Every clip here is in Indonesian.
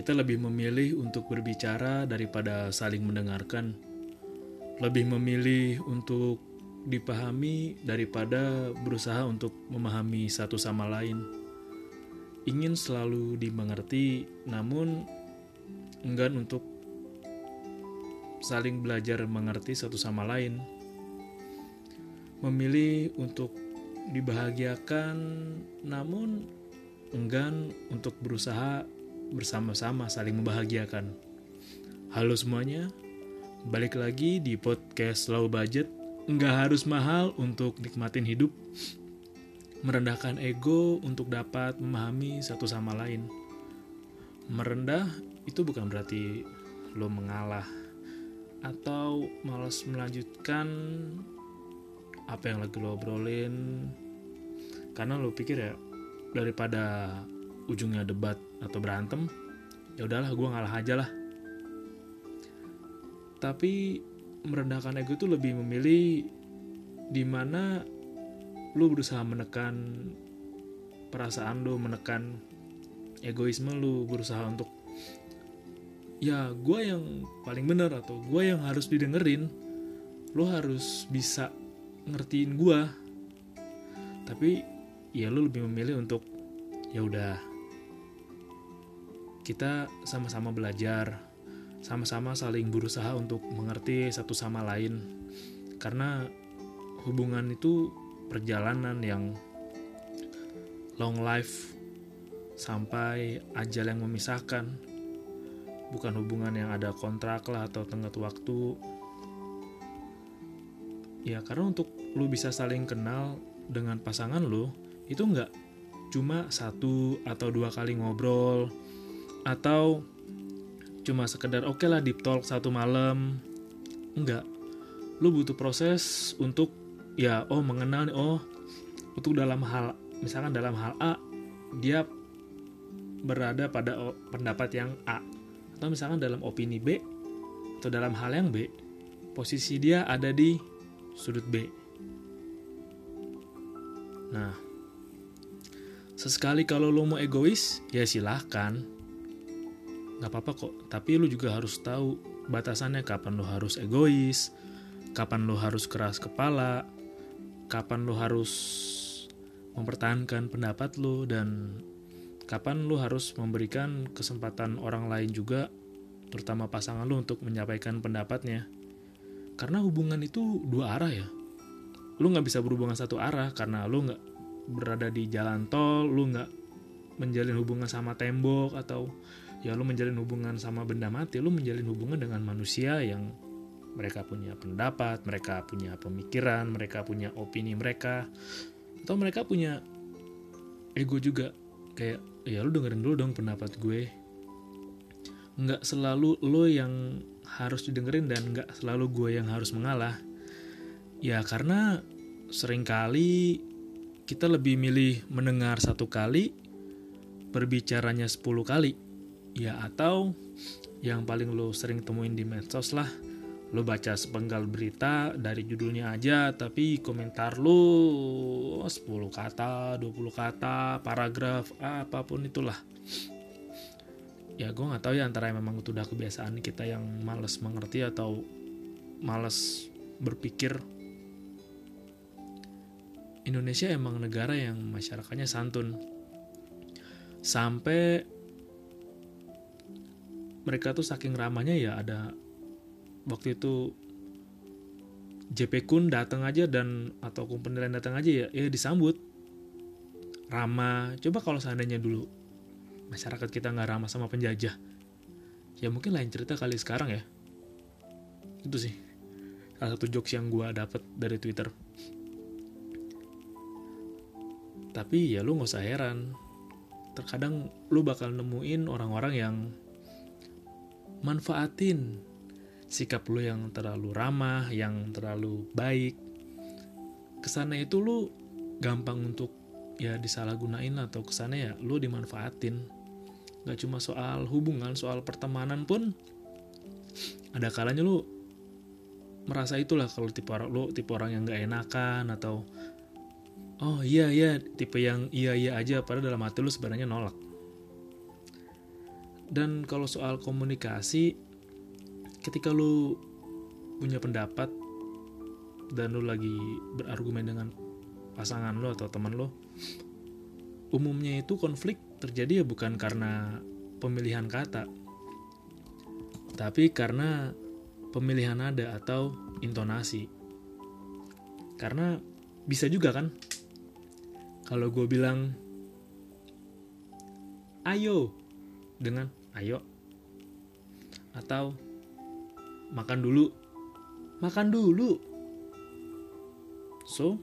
kita lebih memilih untuk berbicara daripada saling mendengarkan. Lebih memilih untuk dipahami daripada berusaha untuk memahami satu sama lain. Ingin selalu dimengerti, namun enggan untuk saling belajar mengerti satu sama lain. Memilih untuk dibahagiakan, namun enggan untuk berusaha bersama-sama saling membahagiakan. Halo semuanya, balik lagi di podcast Low Budget. Nggak harus mahal untuk nikmatin hidup, merendahkan ego untuk dapat memahami satu sama lain. Merendah itu bukan berarti lo mengalah atau malas melanjutkan apa yang lagi lo obrolin karena lo pikir ya daripada ujungnya debat atau berantem ya udahlah gue ngalah aja lah. Tapi merendahkan ego itu lebih memilih di mana lo berusaha menekan perasaan lo menekan egoisme lo berusaha untuk ya gue yang paling bener atau gue yang harus didengerin lo harus bisa ngertiin gue tapi ya lo lebih memilih untuk ya udah kita sama-sama belajar sama-sama saling berusaha untuk mengerti satu sama lain. Karena hubungan itu perjalanan yang long life sampai ajal yang memisahkan. Bukan hubungan yang ada kontrak lah atau tenggat waktu. Ya karena untuk lu bisa saling kenal dengan pasangan lu itu nggak cuma satu atau dua kali ngobrol atau cuma sekedar oke okay lah deep talk satu malam. Enggak. Lu butuh proses untuk ya oh mengenal oh untuk dalam hal misalkan dalam hal A dia berada pada pendapat yang A. Atau misalkan dalam opini B atau dalam hal yang B posisi dia ada di sudut B. Nah sesekali kalau lo mau egois ya silahkan nggak apa-apa kok. Tapi lu juga harus tahu batasannya. Kapan lo harus egois kapan lo harus keras kepala kapan lo harus mempertahankan pendapat lo dan kapan lo harus memberikan kesempatan orang lain juga terutama pasangan lo untuk menyampaikan pendapatnya. Karena hubungan itu dua arah ya. Lu nggak bisa berhubungan satu arah karena lu nggak berada di jalan tol lu nggak menjalin hubungan sama tembok atau ya lu menjalin hubungan sama benda mati lu menjalin hubungan dengan manusia yang mereka punya pendapat mereka punya pemikiran mereka punya opini mereka. Atau mereka punya ego juga. Kayak ya lu dengerin dulu dong pendapat gue. Nggak selalu lo yang harus didengerin dan nggak selalu gue yang harus mengalah. Ya karena sering kali kita lebih milih mendengar satu kali berbicaranya 10 kali ya atau yang paling lo sering temuin di medsos lah. Lo baca sepenggal berita dari judulnya aja tapi komentar lo 10 kata 20 kata paragraf apa pun itulah. Ya gue nggak tahu ya antara memang itu udah kebiasaan kita yang males mengerti atau males berpikir. Indonesia emang negara yang masyarakatnya santun. Sampai mereka tuh saking ramanya ya ada waktu itu JP Kun datang aja dan atau kun penilaian datang aja ya ya disambut. Ramah coba kalau seandainya dulu masyarakat kita nggak ramah sama penjajah ya mungkin lain cerita kali sekarang ya. Itu sih salah satu jokes yang gue dapet dari Twitter. Tapi ya lu nggak usah heran. Terkadang lu bakal nemuin orang-orang yang manfaatin sikap lu yang terlalu ramah, yang terlalu baik. Ke sana itu lu gampang untuk ya disalahgunain atau ke sana ya lu dimanfaatin. Gak cuma soal hubungan, soal pertemanan pun ada kalanya lu merasa itulah kalau tipe orang lu tipe orang yang gak enakan atau oh iya iya tipe yang iya iya aja padahal dalam hati lu sebenarnya nolak. Dan kalau soal komunikasi ketika lu punya pendapat dan lu lagi berargumen dengan pasangan lu atau teman lu umumnya itu konflik terjadi ya bukan karena pemilihan kata tapi karena pemilihan nada atau intonasi. Karena bisa juga kan? Kalau gue bilang ayo dengan ayo. Atau makan dulu. Makan dulu. So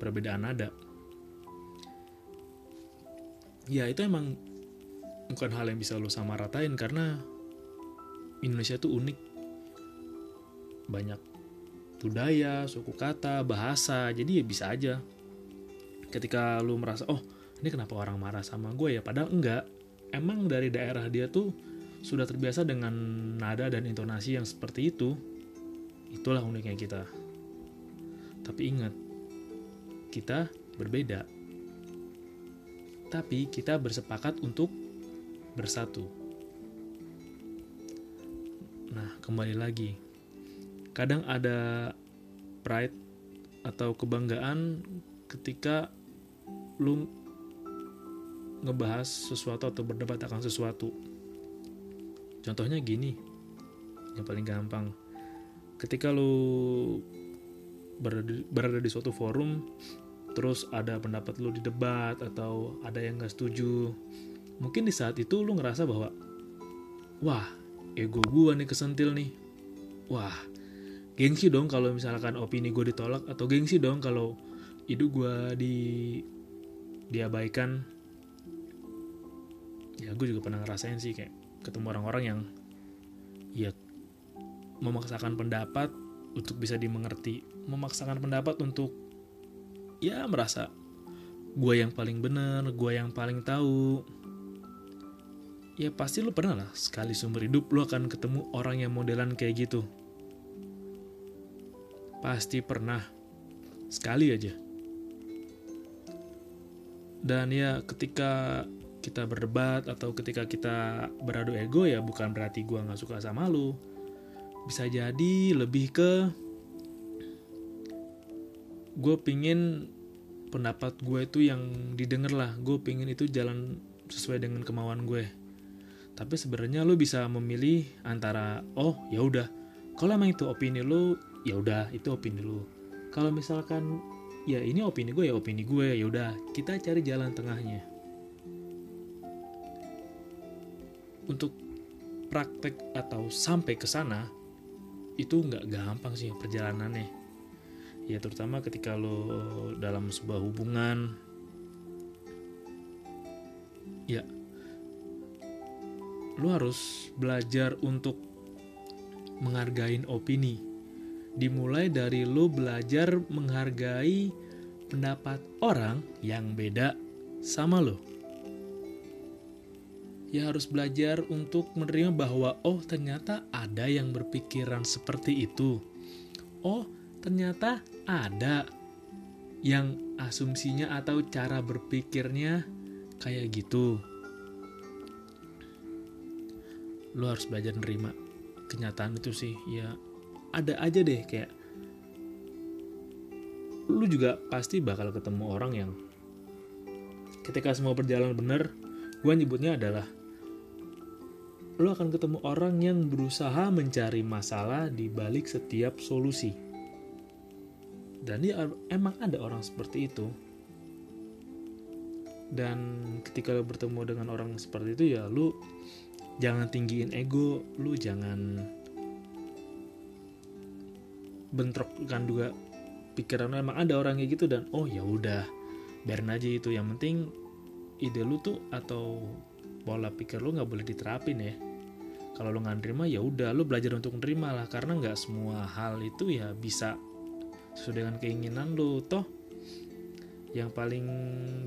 perbedaan ada ya itu emang bukan hal yang bisa lo sama ratain karena Indonesia tuh unik. Banyak budaya, suku kata, bahasa, jadi ya bisa aja. Ketika lu merasa, oh ini kenapa orang marah sama gue ya, padahal enggak. Emang dari daerah dia tuh sudah terbiasa dengan nada dan intonasi yang seperti itu, itulah uniknya kita. Tapi ingat, kita berbeda. Tapi kita bersepakat untuk bersatu. Nah, kembali lagi. Kadang ada pride atau kebanggaan ketika lu ngebahas sesuatu atau berdebat akan sesuatu Contohnya gini, yang paling gampang. Ketika lu berada, di suatu forum, terus ada pendapat lu di debat atau ada yang gak setuju, mungkin di saat itu lu ngerasa bahwa, wah, ego gua nih kesentil nih. Wah, gengsi dong kalau misalkan opini gue ditolak atau gengsi dong kalau ide gue di diabaikan ya gue juga pernah ngerasain sih kayak ketemu orang-orang yang ya memaksakan pendapat untuk bisa dimengerti, memaksakan pendapat untuk ya merasa gue yang paling bener, gue yang paling tahu. Ya pasti lu pernah lah sekali sumber hidup lu akan ketemu orang yang modelan kayak gitu. Pasti pernah. Sekali aja. Dan ya ketika kita berdebat atau ketika kita beradu ego ya bukan berarti gue nggak suka sama lu. Bisa jadi lebih ke gue pingin pendapat gue itu yang didengar lah. Gue pingin itu jalan sesuai dengan kemauan gue. Tapi sebenarnya lu bisa memilih antara oh ya udah. Kalau emang itu opini lu ya udah itu opini lu. Kalau misalkan ya ini opini gue ya opini gue ya udah. Kita cari jalan tengahnya untuk praktek atau sampai ke sana itu nggak gampang sih perjalanannya. Ya terutama ketika lo dalam sebuah hubungan. Ya lo harus belajar untuk menghargai opini. Dimulai dari lo belajar menghargai pendapat orang yang beda sama lo ya harus belajar untuk menerima bahwa oh ternyata ada yang berpikiran seperti itu. Oh, ternyata ada yang asumsinya atau cara berpikirnya kayak gitu. Lo harus belajar nerima kenyataan itu sih. Ya ada aja deh kayak lu juga pasti bakal ketemu orang yang ketika semua berjalan benar, gue nyebutnya adalah lo akan ketemu orang yang berusaha mencari masalah di balik setiap solusi. Dan ya emang ada orang seperti itu. Dan ketika lo bertemu dengan orang seperti itu ya lo jangan tinggiin ego, lo jangan bentrokkan juga pikiran lo emang ada orang kayak gitu dan oh ya udah biarin aja itu yang penting ide lu tuh atau pola pikir lu nggak boleh diterapin ya kalau lu nggak nerima ya udah lu belajar untuk nerima lah. Karena nggak semua hal itu ya bisa sesuai dengan keinginan lu. Toh yang paling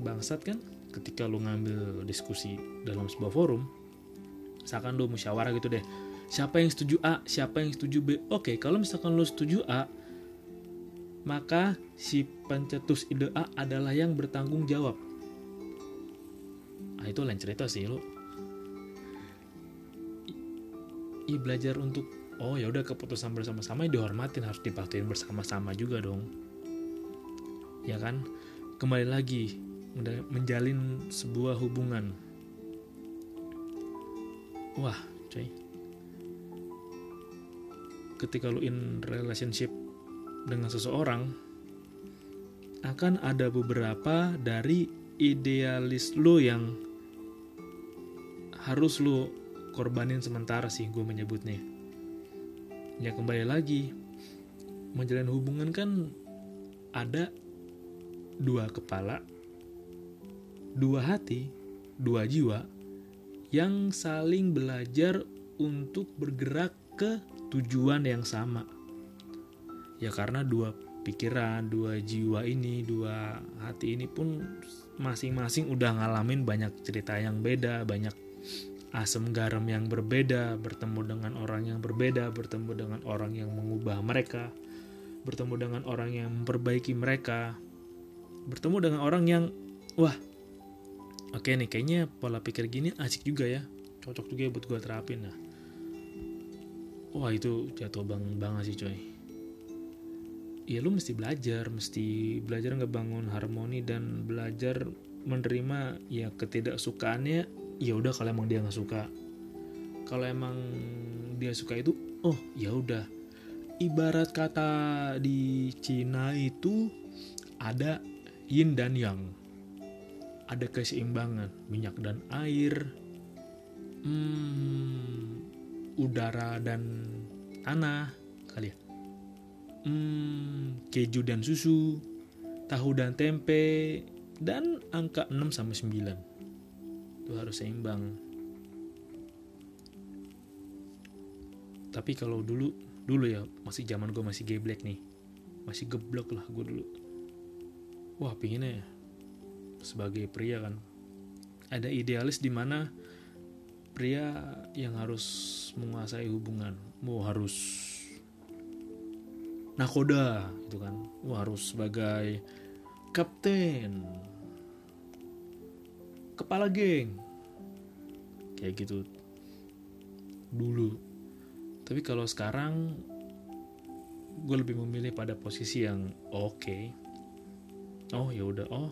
bangsat kan ketika lu ngambil diskusi dalam sebuah forum misalkan lu musyawarah gitu deh siapa yang setuju A siapa yang setuju B? Oke kalau misalkan lu setuju A maka si pencetus ide A adalah yang bertanggung jawab. Nah itu lain cerita sih lo i belajar untuk oh ya udah keputusan bersama-sama dihormatin harus dipatuhin bersama-sama juga dong. Ya kan? Kembali lagi menjalin sebuah hubungan. Wah coy. Ketika lu in relationship dengan seseorang akan ada beberapa dari idealis lo yang harus lo korbanin sementara sih gue menyebutnya. Ya kembali lagi menjalin hubungan kan ada dua kepala dua hati dua jiwa yang saling belajar untuk bergerak ke tujuan yang sama. Ya karena dua pikiran dua jiwa ini dua hati ini pun masing-masing udah ngalamin banyak cerita yang beda banyak asam garam yang berbeda, bertemu dengan orang yang berbeda, bertemu dengan orang yang mengubah mereka, bertemu dengan orang yang memperbaiki mereka, bertemu dengan orang yang wah oke okay nih kayaknya pola pikir gini asik juga ya, cocok juga ya buat gue terapin nah. Wah itu jatuh bang banget sih coy. Ya lu mesti belajar, mesti belajar ngebangun harmoni dan belajar menerima ya ketidaksukaannya ya udah kalau emang dia nggak suka. Kalau emang dia suka itu oh ya udah. Ibarat kata di Cina itu ada yin dan yang. Ada keseimbangan minyak dan air hmm, udara dan tanah kali ya. Hmm, keju dan susu tahu dan tempe dan angka 6 sampai 9 itu harus seimbang. Tapi kalau dulu dulu ya masih zaman gue masih geblek nih. Masih geblok lah gue dulu. Wah pinginnya ya sebagai pria kan. Ada idealis di mana pria yang harus menguasai hubungan mau harus nakoda gitu kan. Wah harus sebagai kapten kepala geng. Kayak gitu. Dulu. Tapi kalau sekarang gue lebih memilih pada posisi yang oke. Okay. oh ya udah. Oh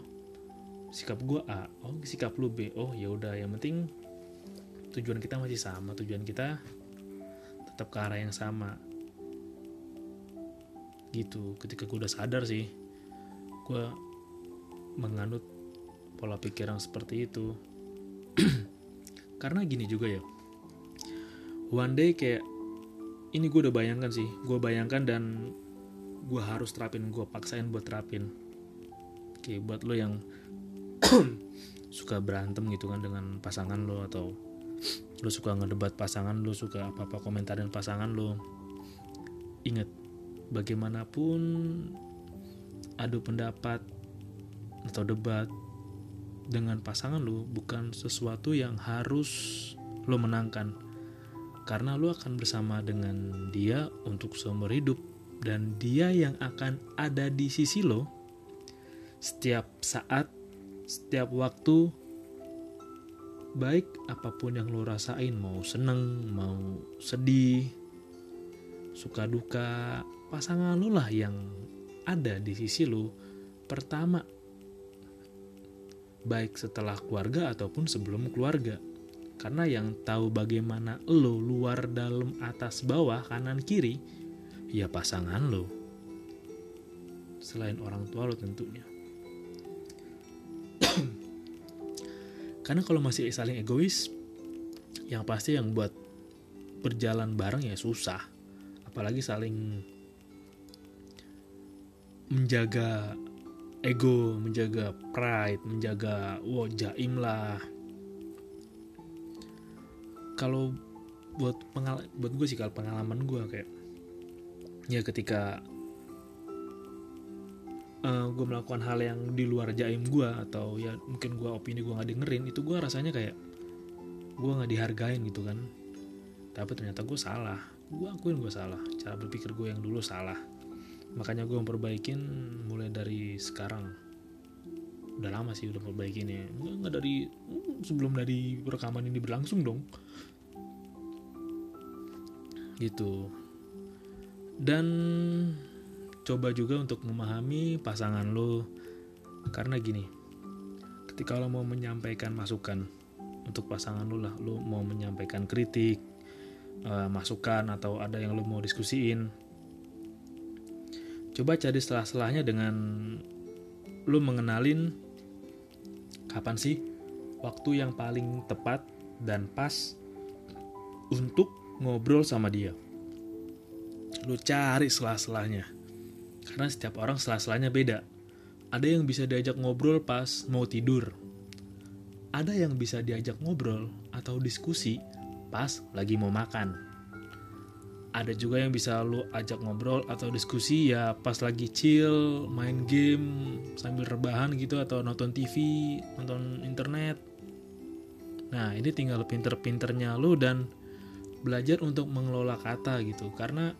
sikap gue A. Oh sikap lu B. Oh ya udah. Yang penting tujuan kita masih sama. Tujuan kita tetap ke arah yang sama. Gitu. Ketika gue udah sadar sih gue menganut pola pikir yang seperti itu. Karena gini juga ya. One day kayak ini gue udah bayangkan sih. Gue bayangkan dan gue harus terapin gue paksain buat terapin. Oke buat lo yang suka berantem gitu kan dengan pasangan lo atau lo suka ngedebat pasangan lo suka apa apa komentarin pasangan lo. Ingat bagaimanapun adu pendapat atau debat dengan pasangan lu bukan sesuatu yang harus lo menangkan. Karena lo akan bersama dengan dia untuk seumur hidup dan dia yang akan ada di sisi lo. Setiap saat setiap waktu baik apa pun yang lo rasain mau seneng mau sedih suka duka pasangan lo lah yang ada di sisi lo. Pertama baik setelah keluarga ataupun sebelum keluarga. karena yang tahu bagaimana lo luar dalam atas bawah kanan kiri ya pasangan lo. Selain orang tua lo tentunya. Karena kalau masih saling egois yang pasti yang buat berjalan bareng ya susah. Apalagi saling menjaga ego, menjaga pride, menjaga wow jaim lah. Kalau buat pengal buat gue sih kalau pengalaman gue kayak ya ketika uh, gue melakukan hal yang di luar jaim gue atau ya mungkin gue opini gue nggak dengerin itu gue rasanya kayak gue nggak dihargain gitu kan. Tapi ternyata gue salah. Gue akuin gue salah. Cara berpikir gue yang dulu salah makanya gue memperbaikin mulai dari sekarang. Udah lama sih udah perbaikin ya nggak dari hmm, sebelum dari rekaman ini berlangsung dong. Gitu. Dan coba juga untuk memahami pasangan lo. Karena gini ketika lo mau menyampaikan masukan untuk pasangan lo lah lo mau menyampaikan kritik uh, masukan atau ada yang lo mau diskusiin coba cari selah-selahnya dengan lu mengenalin kapan sih waktu yang paling tepat dan pas untuk ngobrol sama dia. Lu cari selah-selahnya. Karena setiap orang selah-selahnya beda. Ada yang bisa diajak ngobrol pas mau tidur. Ada yang bisa diajak ngobrol atau diskusi pas lagi mau makan ada juga yang bisa lu ajak ngobrol atau diskusi ya pas lagi chill main game sambil rebahan gitu atau nonton TV nonton internet. Nah ini tinggal pinter-pinternya lu dan belajar untuk mengelola kata gitu. Karena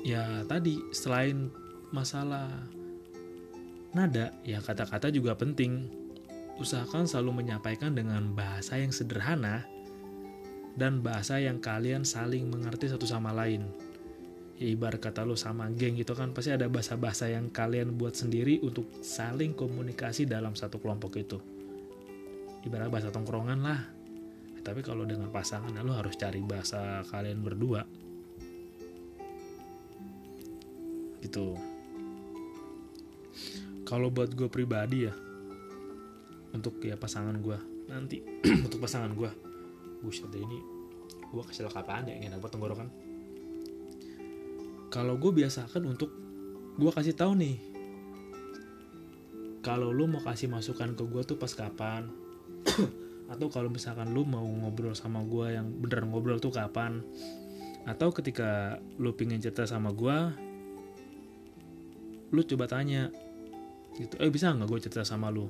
ya tadi selain masalah nada ya kata-kata juga penting. Usahakan selalu menyampaikan dengan bahasa yang sederhana dan bahasa yang kalian saling mengerti satu sama lain. Ya, ibarat kata lo sama geng gitu kan pasti ada bahasa-bahasa yang kalian buat sendiri untuk saling komunikasi dalam satu kelompok itu. Ibarat bahasa tongkrongan lah. Tapi kalau dengan pasangan lo harus cari bahasa kalian berdua. Gitu. Kalau buat gue pribadi ya, untuk ya pasangan gue nanti untuk pasangan gue buset deh ini gue lo apaan ya ingin buat tenggorokan. Kalau gue biasakan untuk gue kasih tahu nih kalau lu mau kasih masukan ke gue tuh pas kapan? Atau kalau misalkan lu mau ngobrol sama gue yang beneran ngobrol tuh kapan? Atau ketika lu pingin cerita sama gue lu coba tanya gitu eh bisa nggak gue cerita sama lu?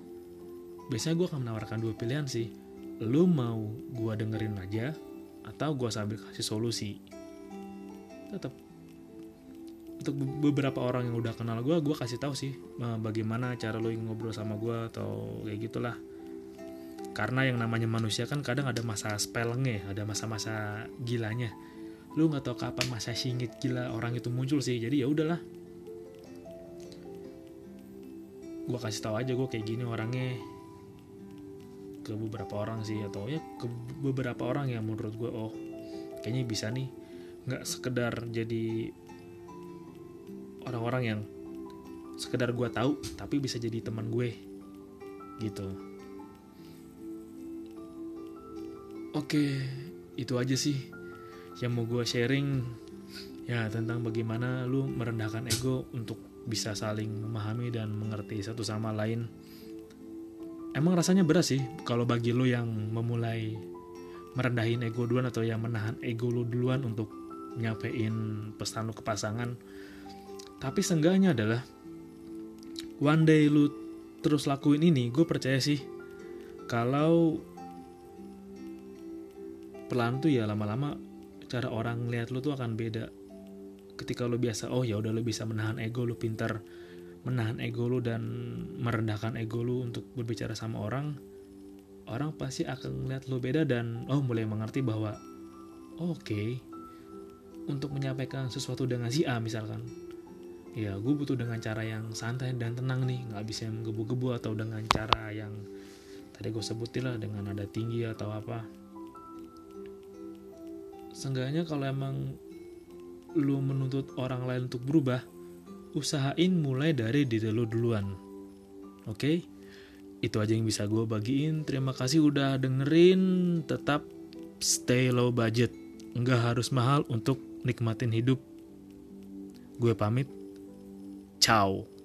Biasanya gue akan menawarkan dua pilihan sih lu mau gua dengerin aja atau gua sambil kasih solusi tetap untuk beberapa orang yang udah kenal gue, gue kasih tahu sih bagaimana cara lo ngobrol sama gue atau kayak gitulah. Karena yang namanya manusia kan kadang ada masa spellengnya, ada masa-masa gilanya. Lu nggak tahu kapan masa singit gila orang itu muncul sih. Jadi ya udahlah. Gue kasih tahu aja gue kayak gini orangnya ke beberapa orang sih atau ya ke beberapa orang yang menurut gue oh kayaknya bisa nih. Nggak sekedar jadi orang-orang yang sekedar gue tahu tapi bisa jadi teman gue gitu. Oke itu aja sih yang mau gue sharing ya tentang bagaimana lu merendahkan ego untuk bisa saling memahami dan mengerti satu sama lain emang rasanya berat sih kalau bagi lo yang memulai merendahin ego duluan atau yang menahan ego lo duluan untuk nyampein pesan lo ke pasangan. Tapi seenggaknya adalah one day lu terus lakuin ini gue percaya sih kalau pelan tuh ya lama-lama cara orang lihat lu tuh akan beda. Ketika lo biasa oh ya udah lo bisa menahan ego lo pintar menahan ego lu dan merendahkan ego lu untuk berbicara sama orang, orang pasti akan melihat lu beda dan oh mulai mengerti bahwa oh, oke okay, untuk menyampaikan sesuatu dengan si A misalkan ya gue butuh dengan cara yang santai dan tenang nih nggak bisa menggebu-gebu atau dengan cara yang tadi gue sebutin lah dengan nada tinggi atau apa. Seenggaknya kalau emang lu menuntut orang lain untuk berubah usahain mulai dari diri lu duluan. Oke? Okay? itu aja yang bisa gue bagiin. Terima kasih udah dengerin. Tetap stay low budget. Nggak harus mahal untuk nikmatin hidup. Gue pamit. Ciao